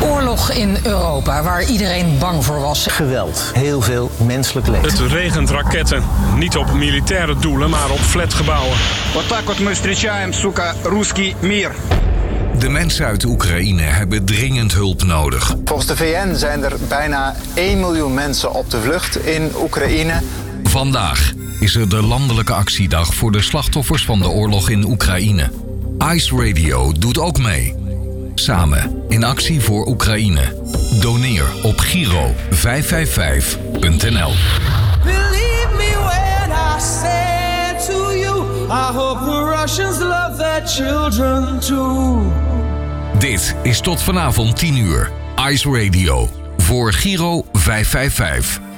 Oorlog in Europa, waar iedereen bang voor was. Geweld, heel veel menselijk leed. Het regent raketten. Niet op militaire doelen, maar op flatgebouwen. Вот так вот мы встречаем, сука, русский мир. De mensen uit Oekraïne hebben dringend hulp nodig. Volgens de VN zijn er bijna 1 miljoen mensen op de vlucht in Oekraïne. Vandaag is er de landelijke actiedag voor de slachtoffers van de oorlog in Oekraïne. Ice Radio doet ook mee. Samen in actie voor Oekraïne. Doneer op Giro 555.nl. Believe me when I say to you, I hope the Russians love their children too. Dit is tot vanavond 10 uur. Ice Radio voor Giro 555.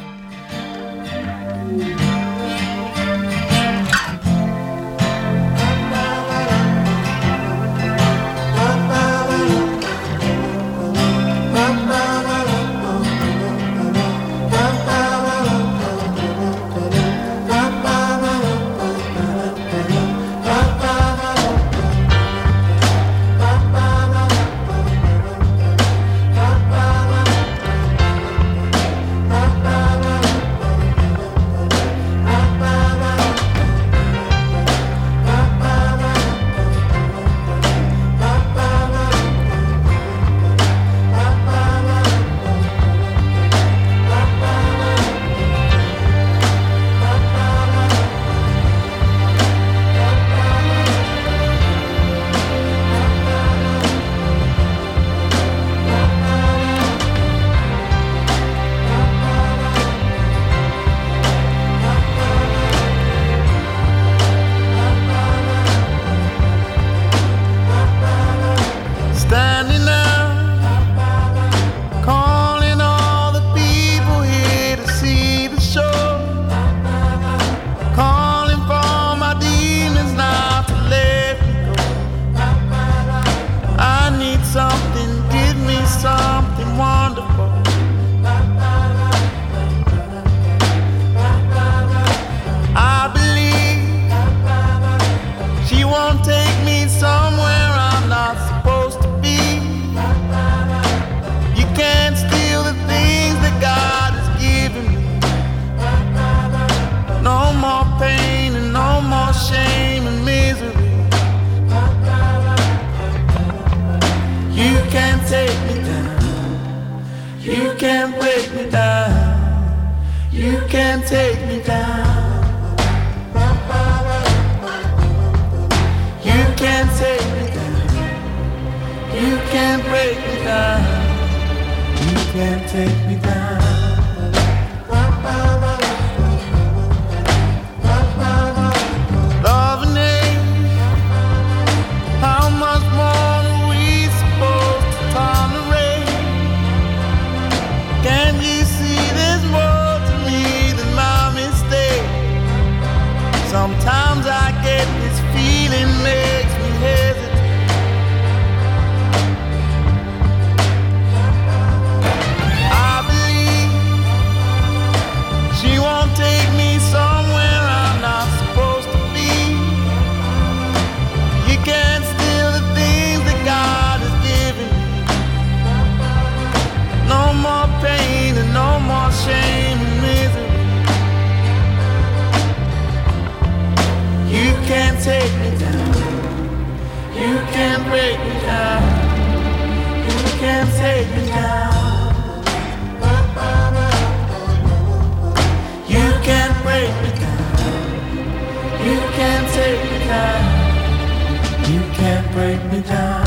Down.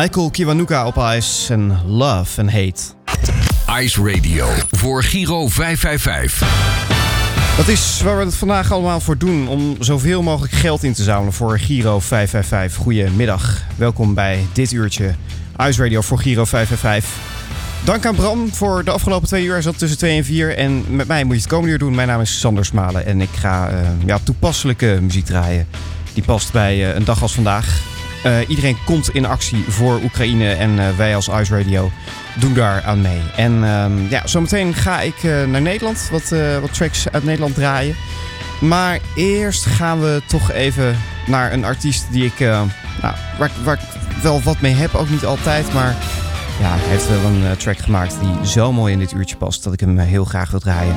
Michael Kiwanuka op Ice en Love and Hate. Ice Radio voor Giro 555. Dat is waar we het vandaag allemaal voor doen. Om zoveel mogelijk geld in te zamelen voor Giro 555. Goedemiddag. Welkom bij dit uurtje Ice Radio voor Giro 555. Dank aan Bram voor de afgelopen twee uur. Hij zat tussen 2 en 4. En met mij moet je het komende uur doen. Mijn naam is Sander Smalen. En ik ga uh, ja, toepasselijke muziek draaien. Die past bij uh, een dag als vandaag. Uh, iedereen komt in actie voor Oekraïne. En wij als Ice Radio doen daar aan mee. En uh, ja, zometeen ga ik uh, naar Nederland wat, wat tracks uit Nederland draaien. Maar eerst gaan we toch even naar een artiest die ik, nou, waar, ik wel wat mee heb. Ook niet altijd, maar ja, hij heeft wel een track gemaakt die zo mooi in dit uurtje past dat ik hem heel graag wil draaien.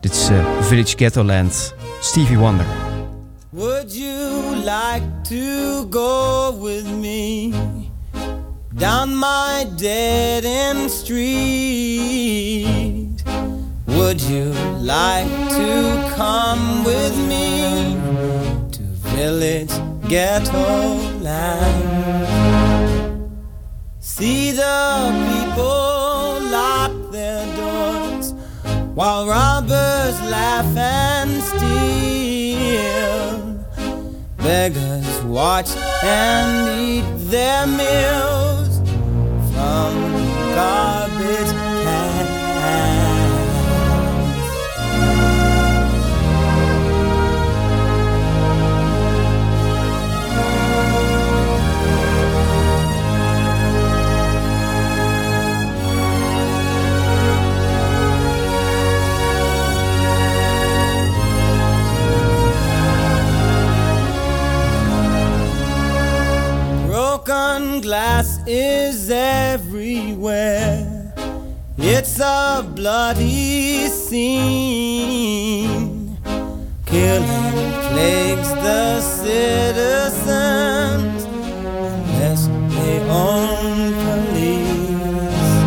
Dit is Village Ghetto Land, Stevie Wonder. Would you like to go with me? down my dead end street. Would you like to come with me to village ghetto land? See the people lock their doors while robbers laugh and steal. Beggars watch and eat is everywhere. It's a bloody scene. Killing plagues the citizens unless they own police.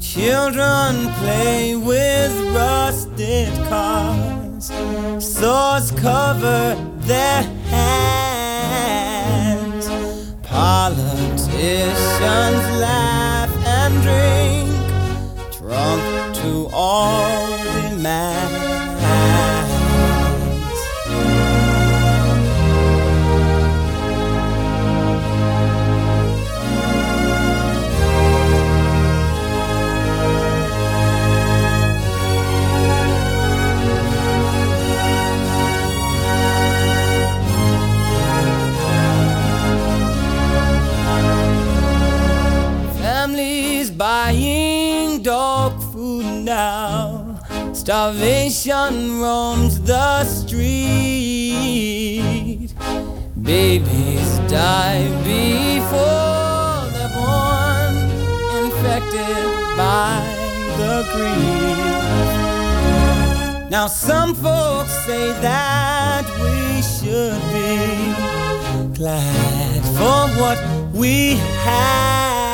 Children play with rusted cars. Swords cover their Politicians laugh and drink, drunk to all demands. Families Starvation roams the street. Babies die before they're born, infected by the greed. Now, some folks say that we should be glad for what we have.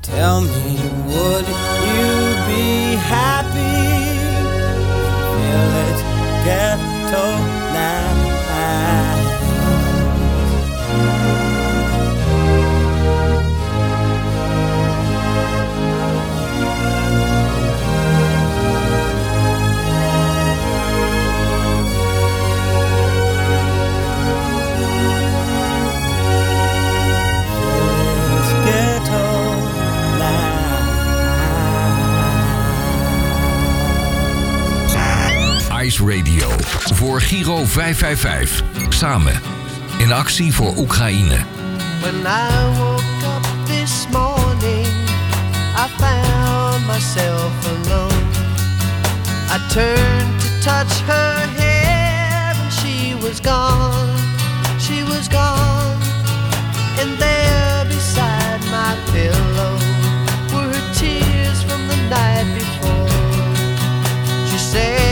Tell me, would get to now. Ice Radio voor Giro 555. Samen in actie voor Oekraïne. When I woke up this morning, I found myself alone. I turned to touch her hair, and she was gone. She was gone. And there beside my pillow were her tears from the night before. She said,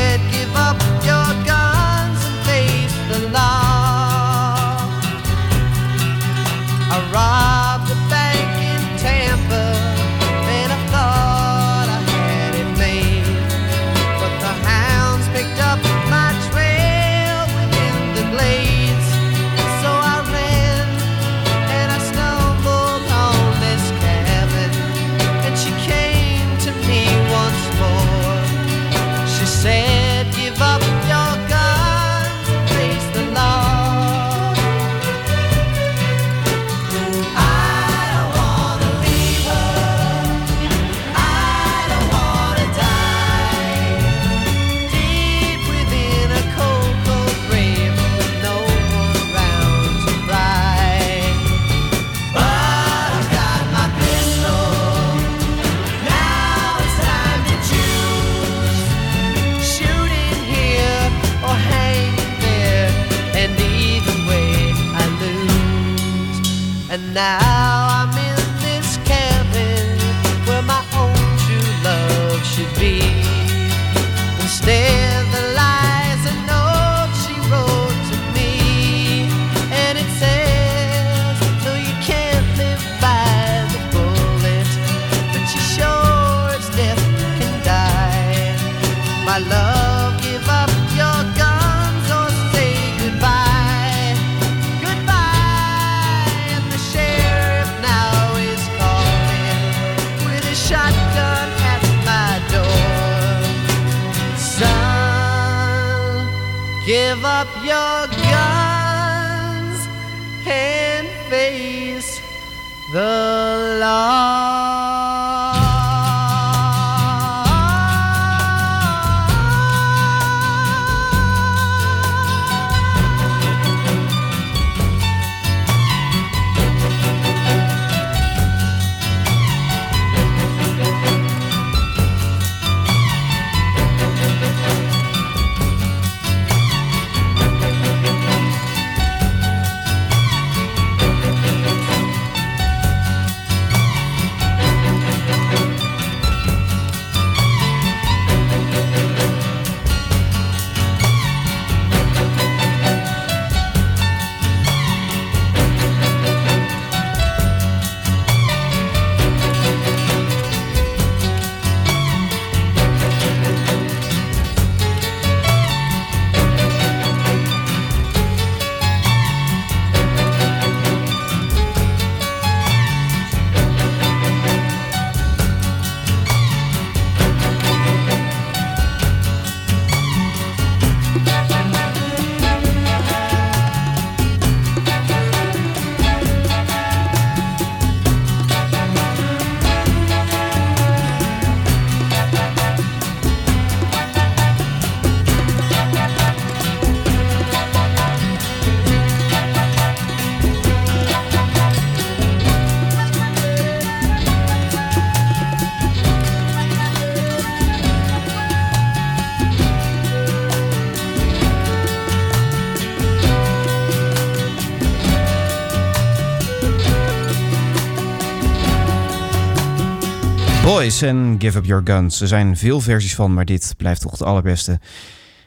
En Give Up Your Guns. Er zijn veel versies van, maar dit blijft toch het allerbeste.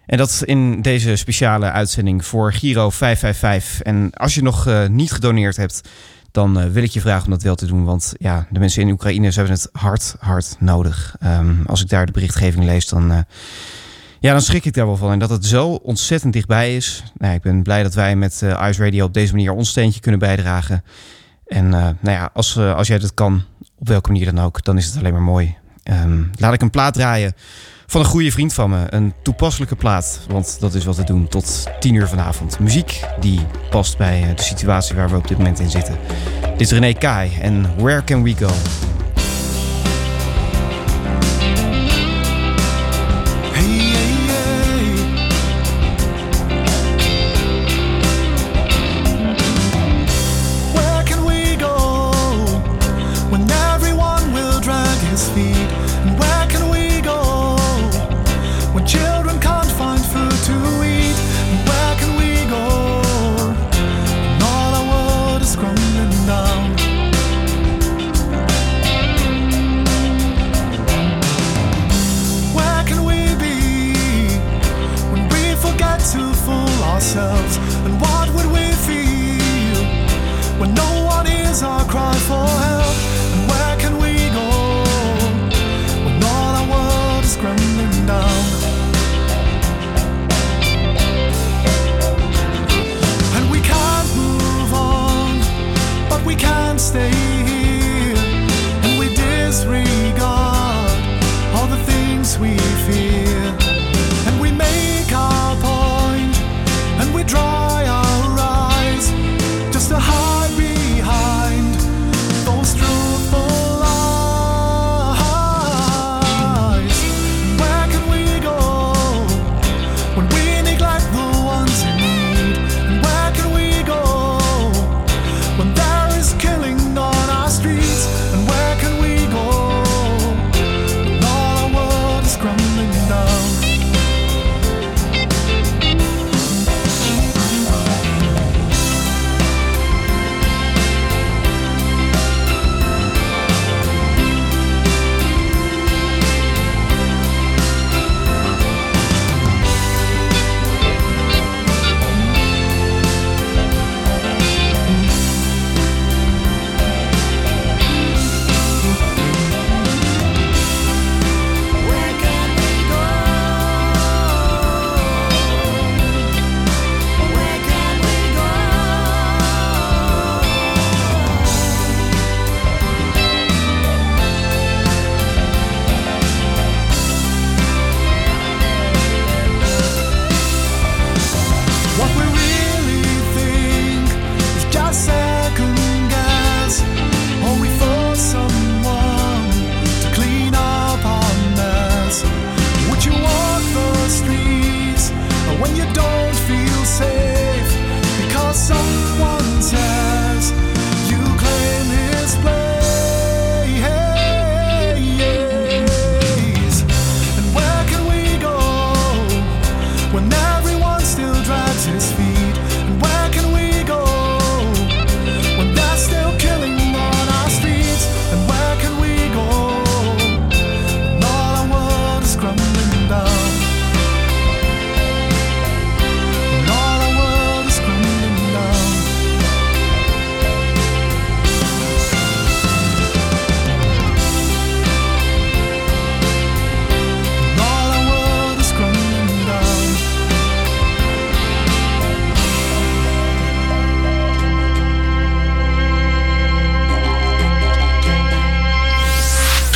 En dat in deze speciale uitzending voor Giro 555. En als je nog eh, niet gedoneerd hebt, dan eh, wil ik je vragen om dat wel te doen. Want ja, de mensen in Oekraïne hebben het hard, hard nodig. Ehm, als ik daar de berichtgeving lees, dan, eh, ja, dan schrik ik daar wel van. En dat het zo ontzettend dichtbij is. Nou, ik ben blij dat wij met Ice Radio op deze manier ons steentje kunnen bijdragen. En eh, nou ja, als, eh, als jij dat kan, op welke manier dan ook, dan is het alleen maar mooi. Ehm, laat ik een plaat draaien van een goede vriend van me. Een toepasselijke plaat, want dat is wat we doen tot 10 uur vanavond. Muziek die past bij eh, de situatie waar we op dit moment in zitten. Dit is René Kai en Where Can We Go?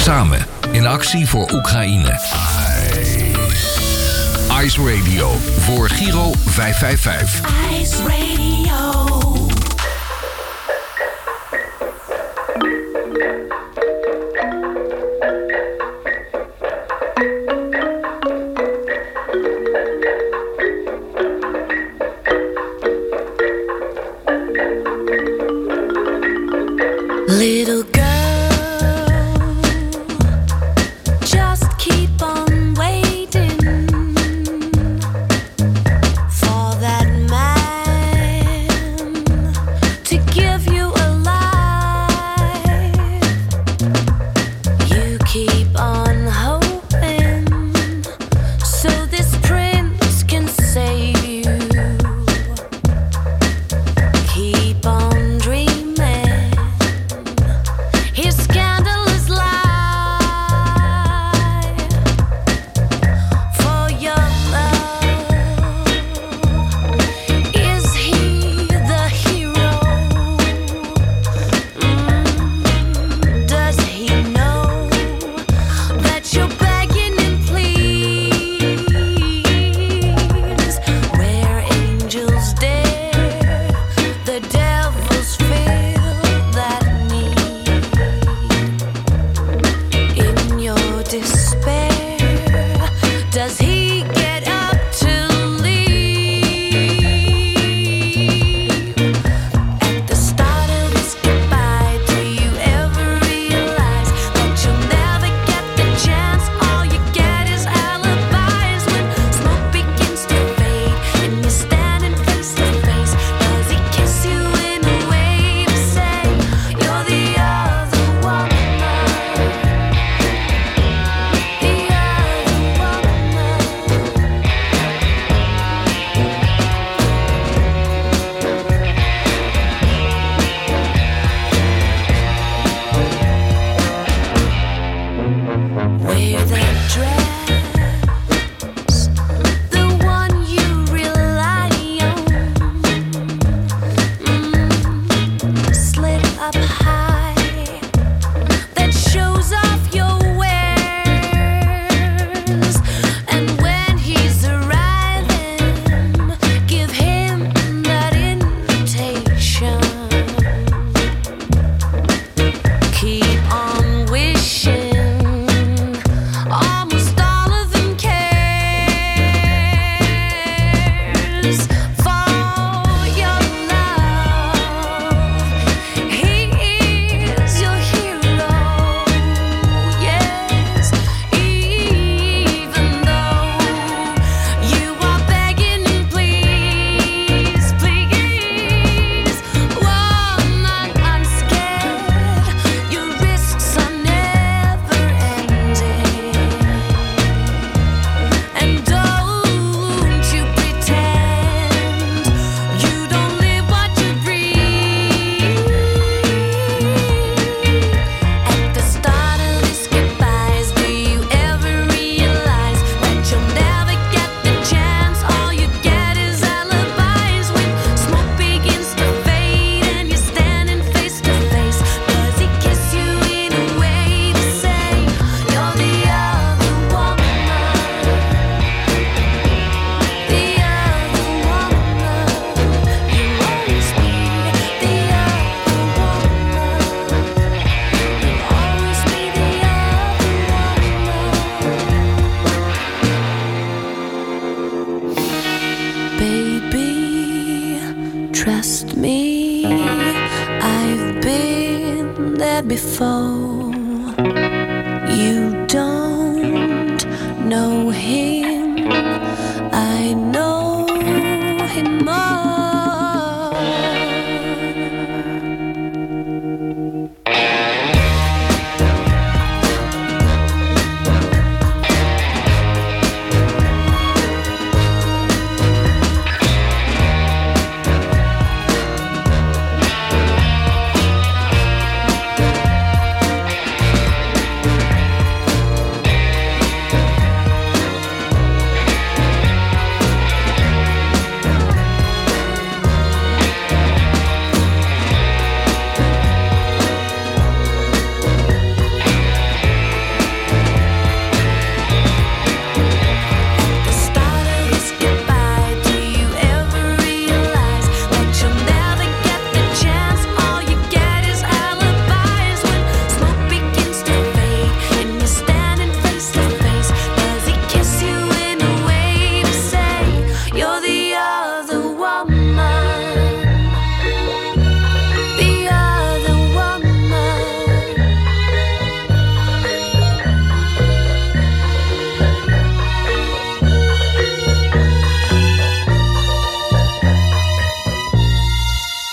Samen in actie voor Oekraïne. ICE Radio voor Giro 555. ICE Radio.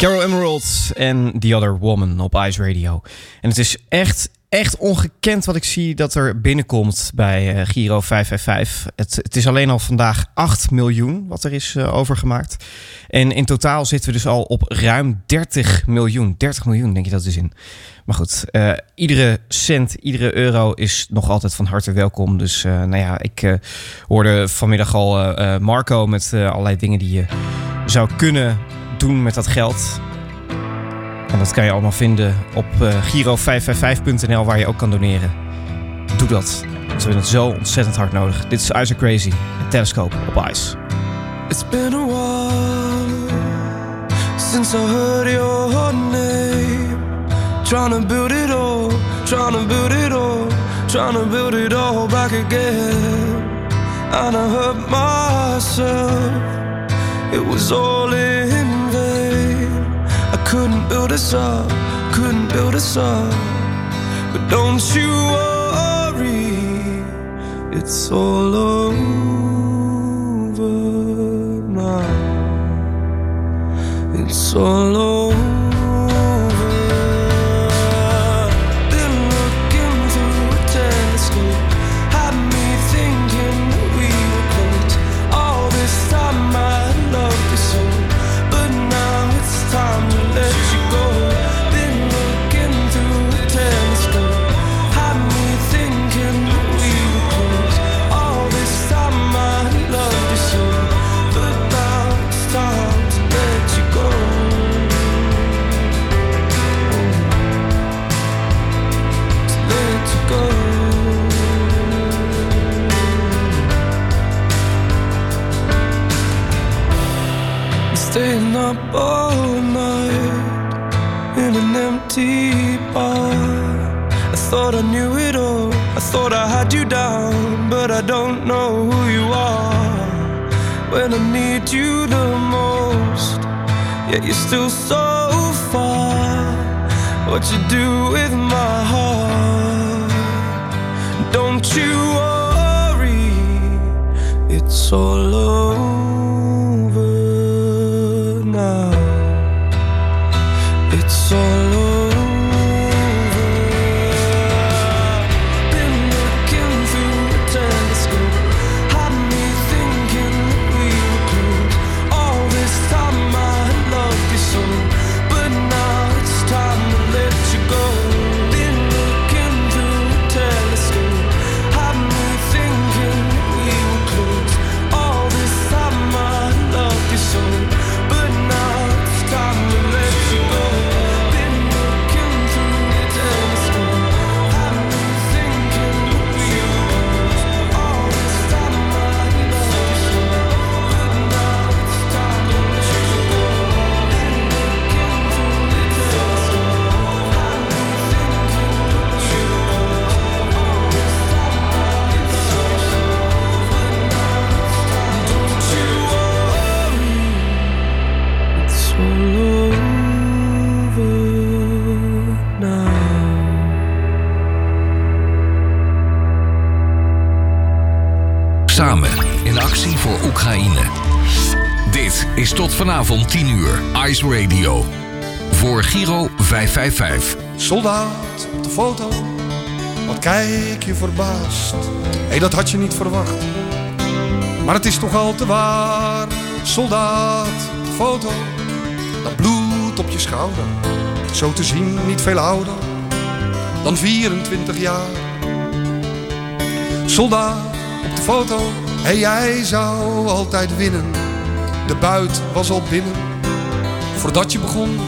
Carol Emerald en The Other Woman op Ice Radio. En het is echt, echt ongekend wat ik zie dat er binnenkomt bij eh, Giro 555. Het, het is alleen al vandaag 8 miljoen wat er is eh, overgemaakt. En in totaal zitten we dus al op ruim 30 miljoen. 30 miljoen denk je dat is in. Maar goed, eh, iedere cent, iedere euro is nog altijd van harte welkom. Dus nou ja, ik hoorde vanmiddag al Marco met allerlei dingen die je zou kunnen doen met dat geld. En dat kan je allemaal vinden op eh, giro555.nl waar je ook kan doneren. Doe dat. We hebben het zo ontzettend hard nodig. Dit is Isaac Crazy, een telescoop op Ice. It's been a while since I heard your name. Trying to build it all, trying to build it all, trying to build it all back again. And I hurt myself, it was all in couldn't build us up, couldn't build us up. But don't you worry, it's all over now. It's all over. You're still so far. What you do with my heart? Don't you worry, it's all over In actie voor Oekraïne. Dit is tot vanavond 10 uur Ice Radio. Voor Giro 555. Soldaat op de foto, wat kijk je verbaasd. Hé, dat had je niet verwacht. Maar het is toch al te waar. Soldaat foto, dat bloed op je schouder. Zo te zien niet veel ouder dan 24 jaar. Soldaat op de foto, hé, jij zou altijd winnen. De buit was al binnen, voordat je begon.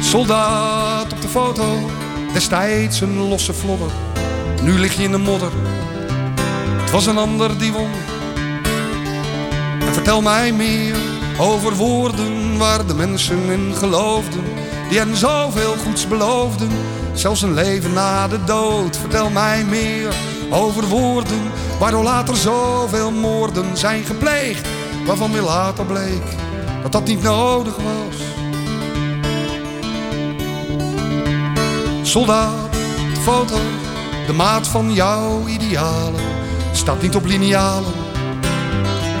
Soldaat op de foto, destijds een losse vlodder. Nu lig je in de modder. Het was een ander die won. En vertel mij meer over woorden waar de mensen in geloofden. Die hen zoveel goeds beloofden, zelfs een leven na de dood. Vertel mij meer over woorden waardoor later zoveel moorden zijn gepleegd. Waarvan weer later bleek dat dat niet nodig was. Soldaat, de foto, de maat van jouw idealen staat niet op linealen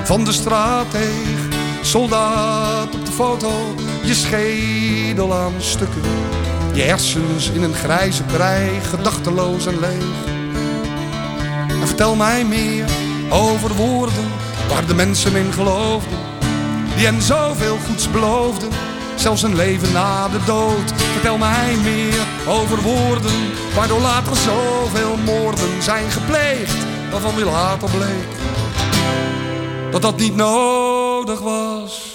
van de straatdeeg. Soldaat op de foto, je schedel aan stukken. Je hersens in een grijze brei, gedachteloos en leeg. Vertel mij meer over woorden waar de mensen in geloofden. Die hen zoveel goeds beloofden, zelfs een leven na de dood. Vertel mij meer over woorden waardoor later zoveel moorden zijn gepleegd. Waarvan weer later bleek dat dat niet nodig was.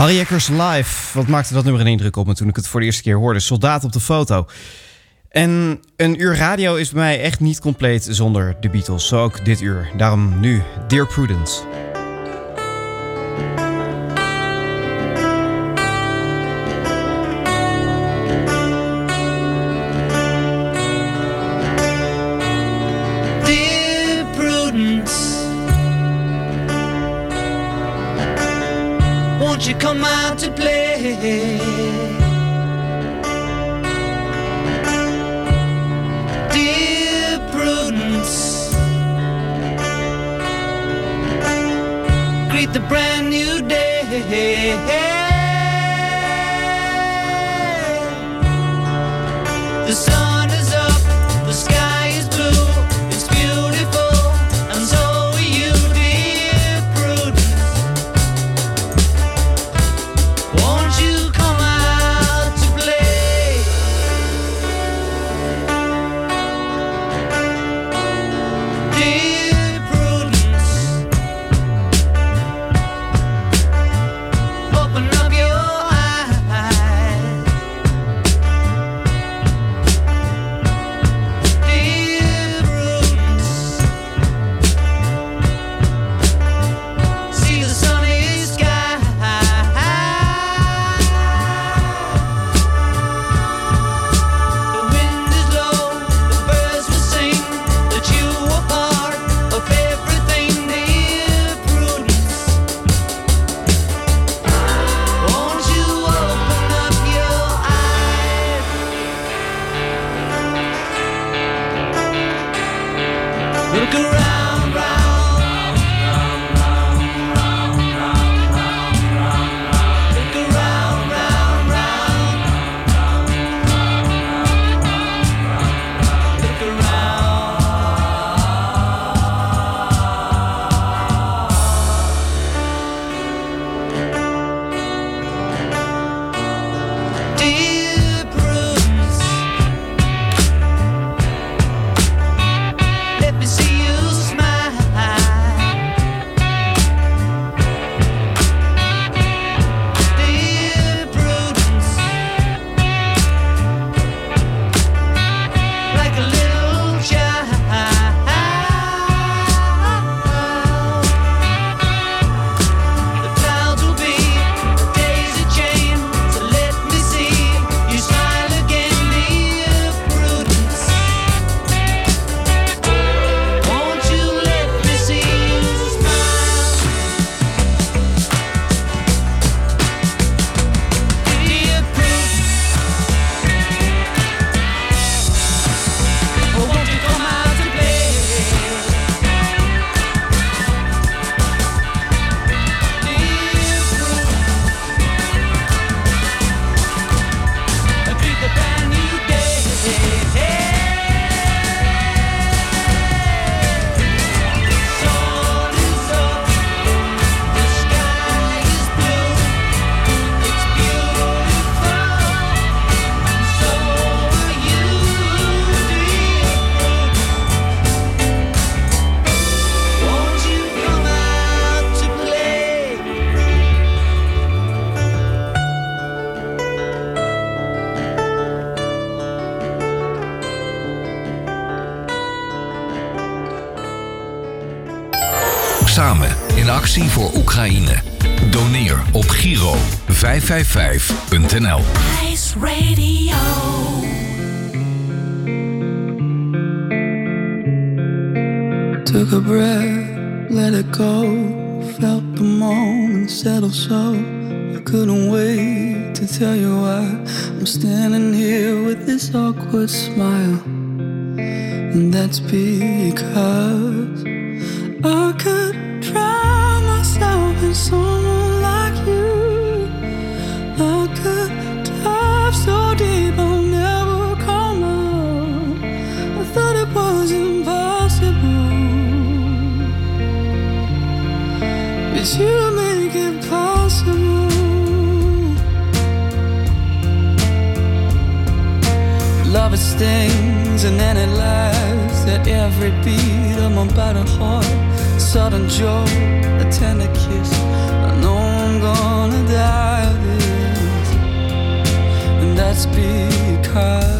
Harry Eckers live. Wat maakte dat nummer een indruk op me toen ik het voor de eerste keer hoorde? Soldaat op de foto. En een uur radio is bij mij echt niet compleet zonder de Beatles. Zo ook dit uur. Daarom nu Dear Prudence. 555.nl. Ice Radio. Took a breath, let it go. Felt the moment settle so. I couldn't wait to tell you why I'm standing here with this awkward smile. And that's because I could drown myself in someone stings and then it laughs at every beat of my battered heart. Sudden joy, a tender kiss. I know I'm gonna die this, and that's because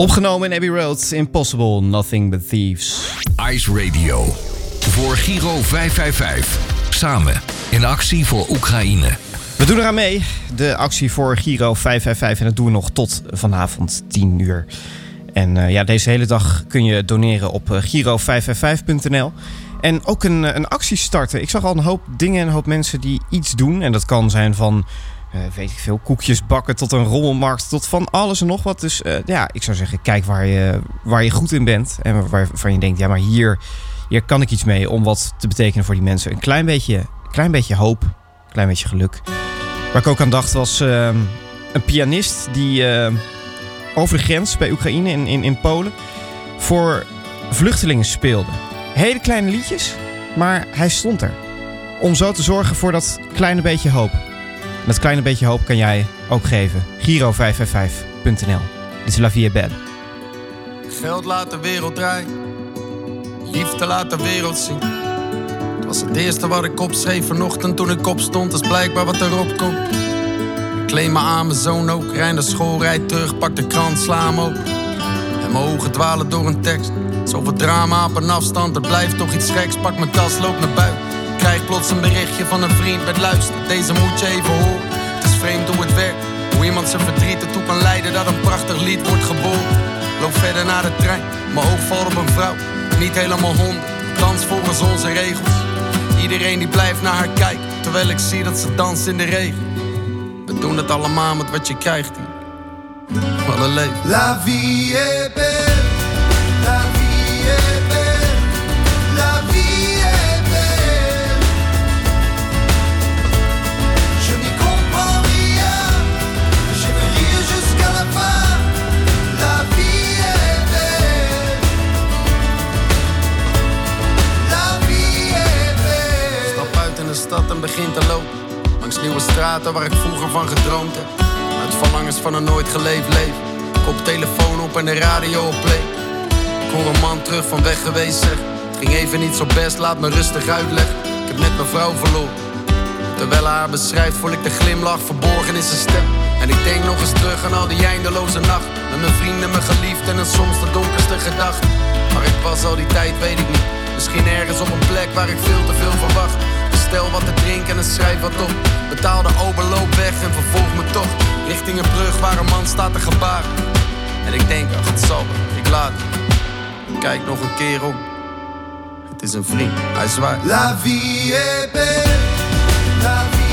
Opgenomen in Abbey Road, Impossible, Nothing But Thieves. Ice Radio. Voor Giro 555. Samen in actie voor Oekraïne. We doen eraan mee. De actie voor Giro 555. En dat doen we nog tot vanavond 10 uur. En eh, ja, deze hele dag kun je doneren op eh, giro555.nl. En ook een, eh, een actie starten. Ik zag al een hoop dingen en een hoop mensen die iets doen. En dat kan zijn van, weet ik veel, koekjes bakken tot een rommelmarkt. Tot van alles en nog wat. Dus eh, ja, ik zou zeggen, kijk waar je, waar je goed in bent. En waar- waarvan je denkt, ja, maar hier, hier kan ik iets mee om wat te betekenen voor die mensen. Een klein beetje, klein beetje hoop, een klein beetje geluk. Waar ik ook aan dacht was eh, een pianist die eh, over de grens bij Oekraïne in, in, in Polen voor vluchtelingen speelde. Hele kleine liedjes, maar hij stond er. Om zo te zorgen voor dat kleine beetje hoop. Dat kleine beetje hoop kan jij ook geven. Giro555.nl. Dit is La est Belle. Geld laat de wereld draaien. Liefde laat de wereld zien. Het was het eerste wat ik opschreef vanochtend toen ik opstond. Dat is blijkbaar wat erop komt. Ik kleem me aan mijn zoon ook. Rij naar school, rijd terug, pak de krant, sla hem open. En mijn ogen dwalen door een tekst. Zoveel drama op een afstand, er blijft toch iets geks. Pak mijn tas, loop naar buiten. Krijg plots een berichtje van een vriend met luister. Deze moet je even horen. Het is vreemd hoe het werkt. Hoe iemand zijn verdriet ertoe kan leiden dat een prachtig lied wordt geboren. Loop verder naar de trein, mijn oog valt op een vrouw. Niet helemaal honderd, dans volgens onze regels. Iedereen die blijft naar haar kijken, terwijl ik zie dat ze danst in de regen. We doen het allemaal met wat je krijgt hier. Wat leven. La vie est belle, en begin te lopen. Langs nieuwe straten waar ik vroeger van gedroomd heb. Uit verlangens van een nooit geleefd leven. Kop telefoon op en de radio op play. Ik hoor een man terug van weg geweest zeg. Het ging even niet zo best, laat me rustig uitleggen. Ik heb net mijn vrouw verloren. Terwijl haar beschrijft, voel ik de glimlach verborgen in zijn stem. En ik denk nog eens terug aan al die eindeloze nacht. Met mijn vrienden, mijn geliefden en soms de donkerste gedachten. Maar ik was al die tijd, weet ik niet. Misschien ergens op een plek waar ik veel te veel verwacht. Bestel wat te drinken en schrijf wat op. Betaal de overloop weg en vervolg me toch. Richting een brug waar een man staat te gebaren. En ik denk, ach het zal ik laat. Kijk nog een keer om. Het is een vriend, hij zwaait. La vie est belle, la vie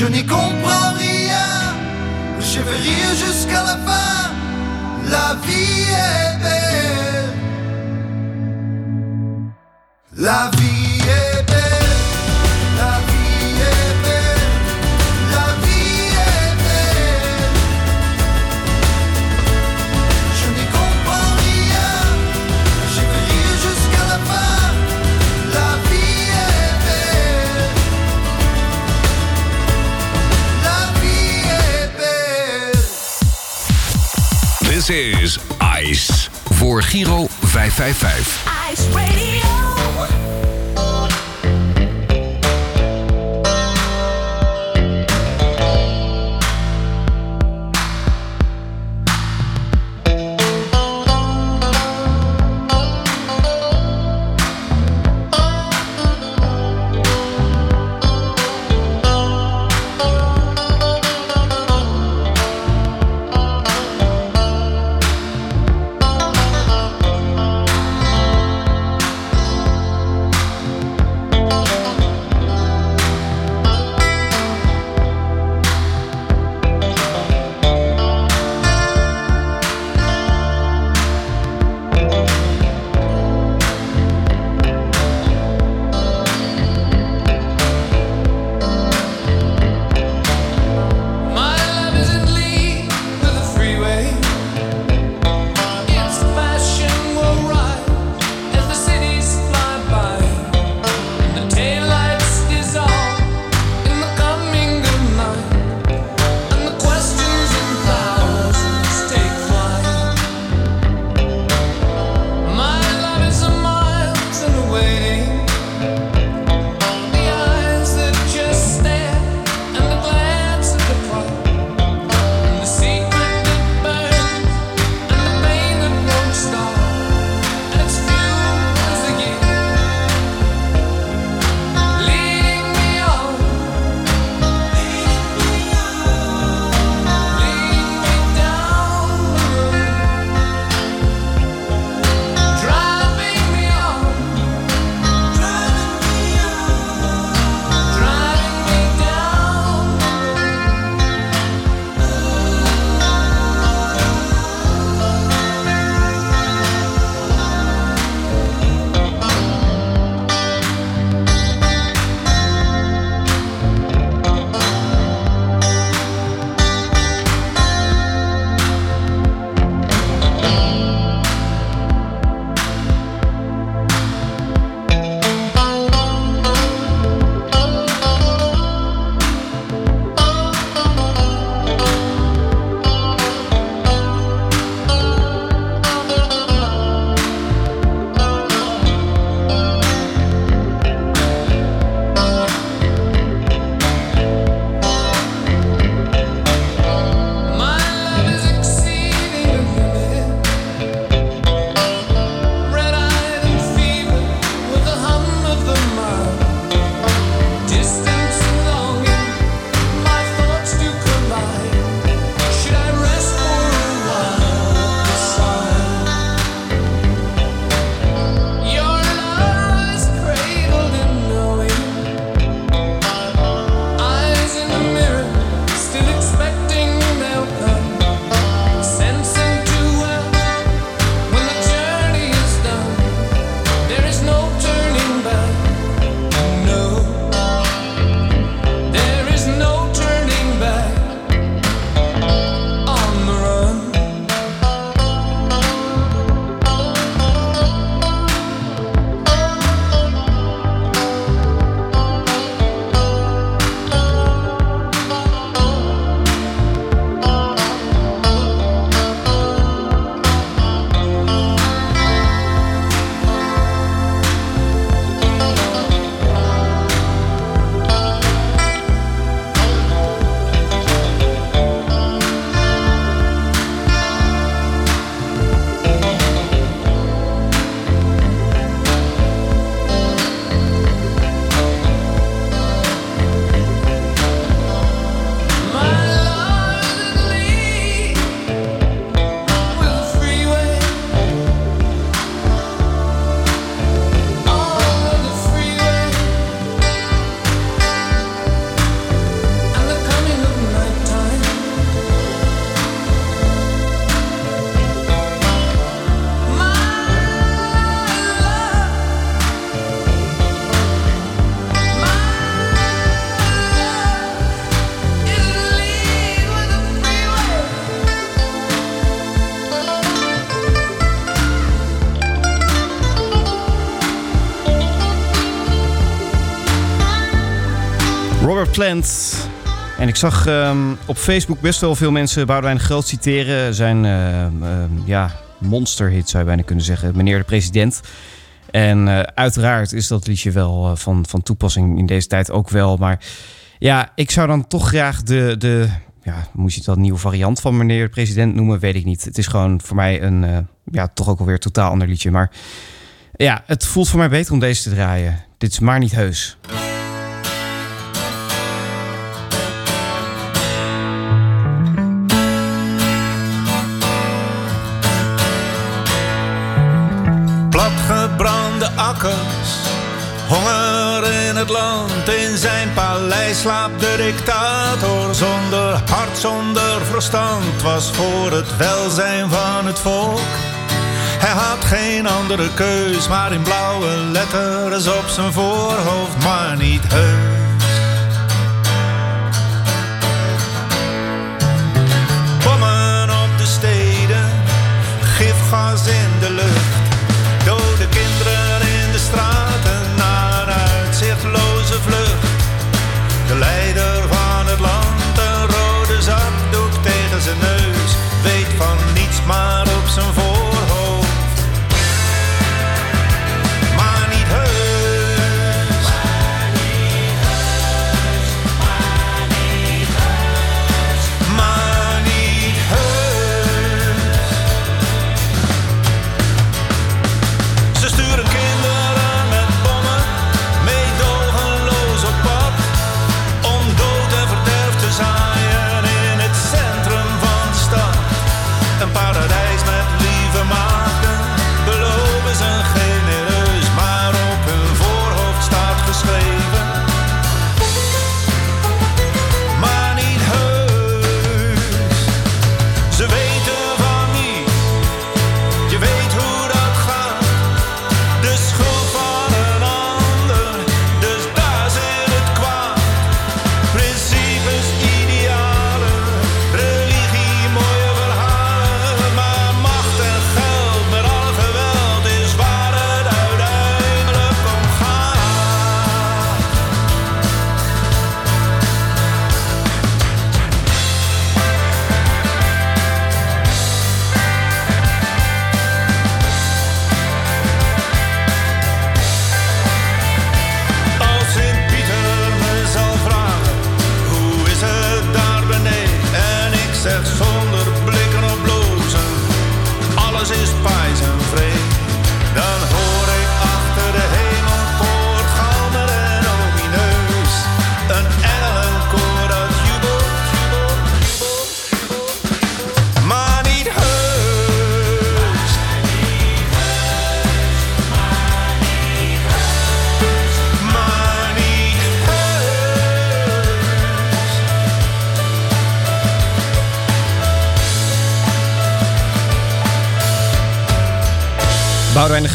Je n'y comprends rien, je vais rire jusqu'à la fin. La vie est belle, la vie Giro 555. En ik zag ehm, op Facebook best wel veel mensen Boudewijn de Groot citeren. Zijn eh, ehm, ja, monsterhit zou je bijna kunnen zeggen. Meneer de president. En eh, uiteraard is dat liedje wel eh, van, van toepassing in deze tijd ook wel. Maar ja, ik zou dan toch graag de... de ja, moest je dan nieuwe variant van meneer de president noemen? Weet ik niet. Het is gewoon voor mij een... eh, ja, toch ook alweer totaal ander liedje. Maar ja, het voelt voor mij beter om deze te draaien. Dit is maar niet heus. Honger in het land. In zijn paleis slaapt de dictator zonder hart, zonder verstand. Was voor het welzijn van het volk. Hij had geen andere keus, maar in blauwe letters op zijn voorhoofd, maar niet heus. Bommen op de steden, gifgas in de lucht.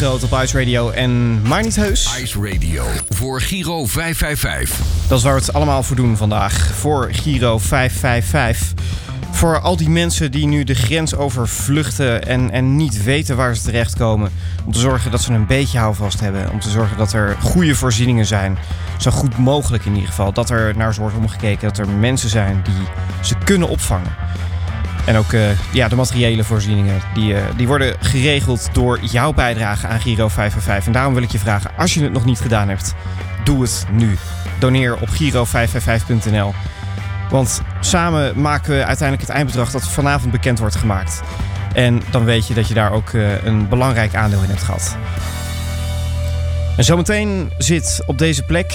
Groot op Ice Radio en maar niet heus. Ice Radio voor Giro 555. Dat is waar we het allemaal voor doen vandaag. Voor Giro 555. Voor al die mensen die nu de grens over vluchten en, en niet weten waar ze terechtkomen. Om te zorgen dat ze een beetje houvast hebben. Om te zorgen dat er goede voorzieningen zijn. Zo goed mogelijk in ieder geval. Dat er naar ze wordt omgekeken. Dat er mensen zijn die ze kunnen opvangen. En ook eh, ja, de materiële voorzieningen, die, eh, die worden geregeld door jouw bijdrage aan Giro 555. En daarom wil ik je vragen, als je het nog niet gedaan hebt, doe het nu. Doneer op giro555.nl. Want samen maken we uiteindelijk het eindbedrag dat vanavond bekend wordt gemaakt. En dan weet je dat je daar ook eh, een belangrijk aandeel in hebt gehad. En zometeen zit op deze plek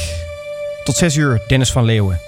tot 6 uur Dennis van Leeuwen.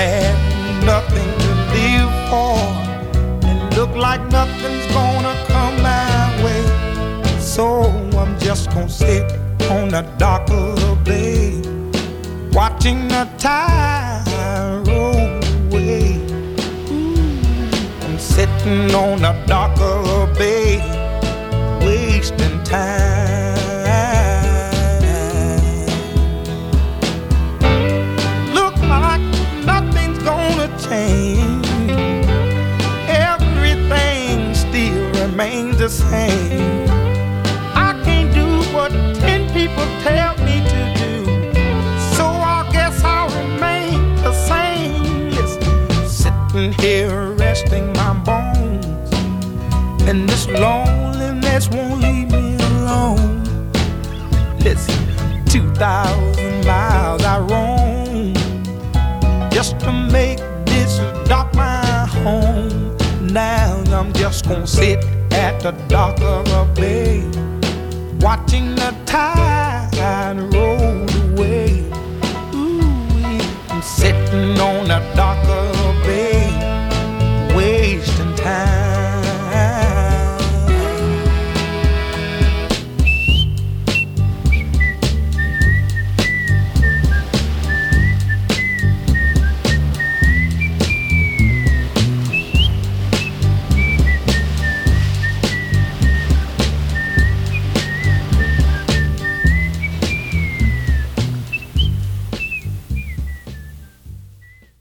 had nothing to live for. It looked like nothing's gonna come my way. So I'm just gonna sit on the dock of the bay, watching the tide roll away. Mm, I'm sitting on the dock of the bay, wasting time. loneliness won't leave me alone. Listen, 2,000 miles I roam just to make this dock my home. Now I'm just gonna sit at the dock of a bay, watching the tide roll away. Ooh, sitting on a dock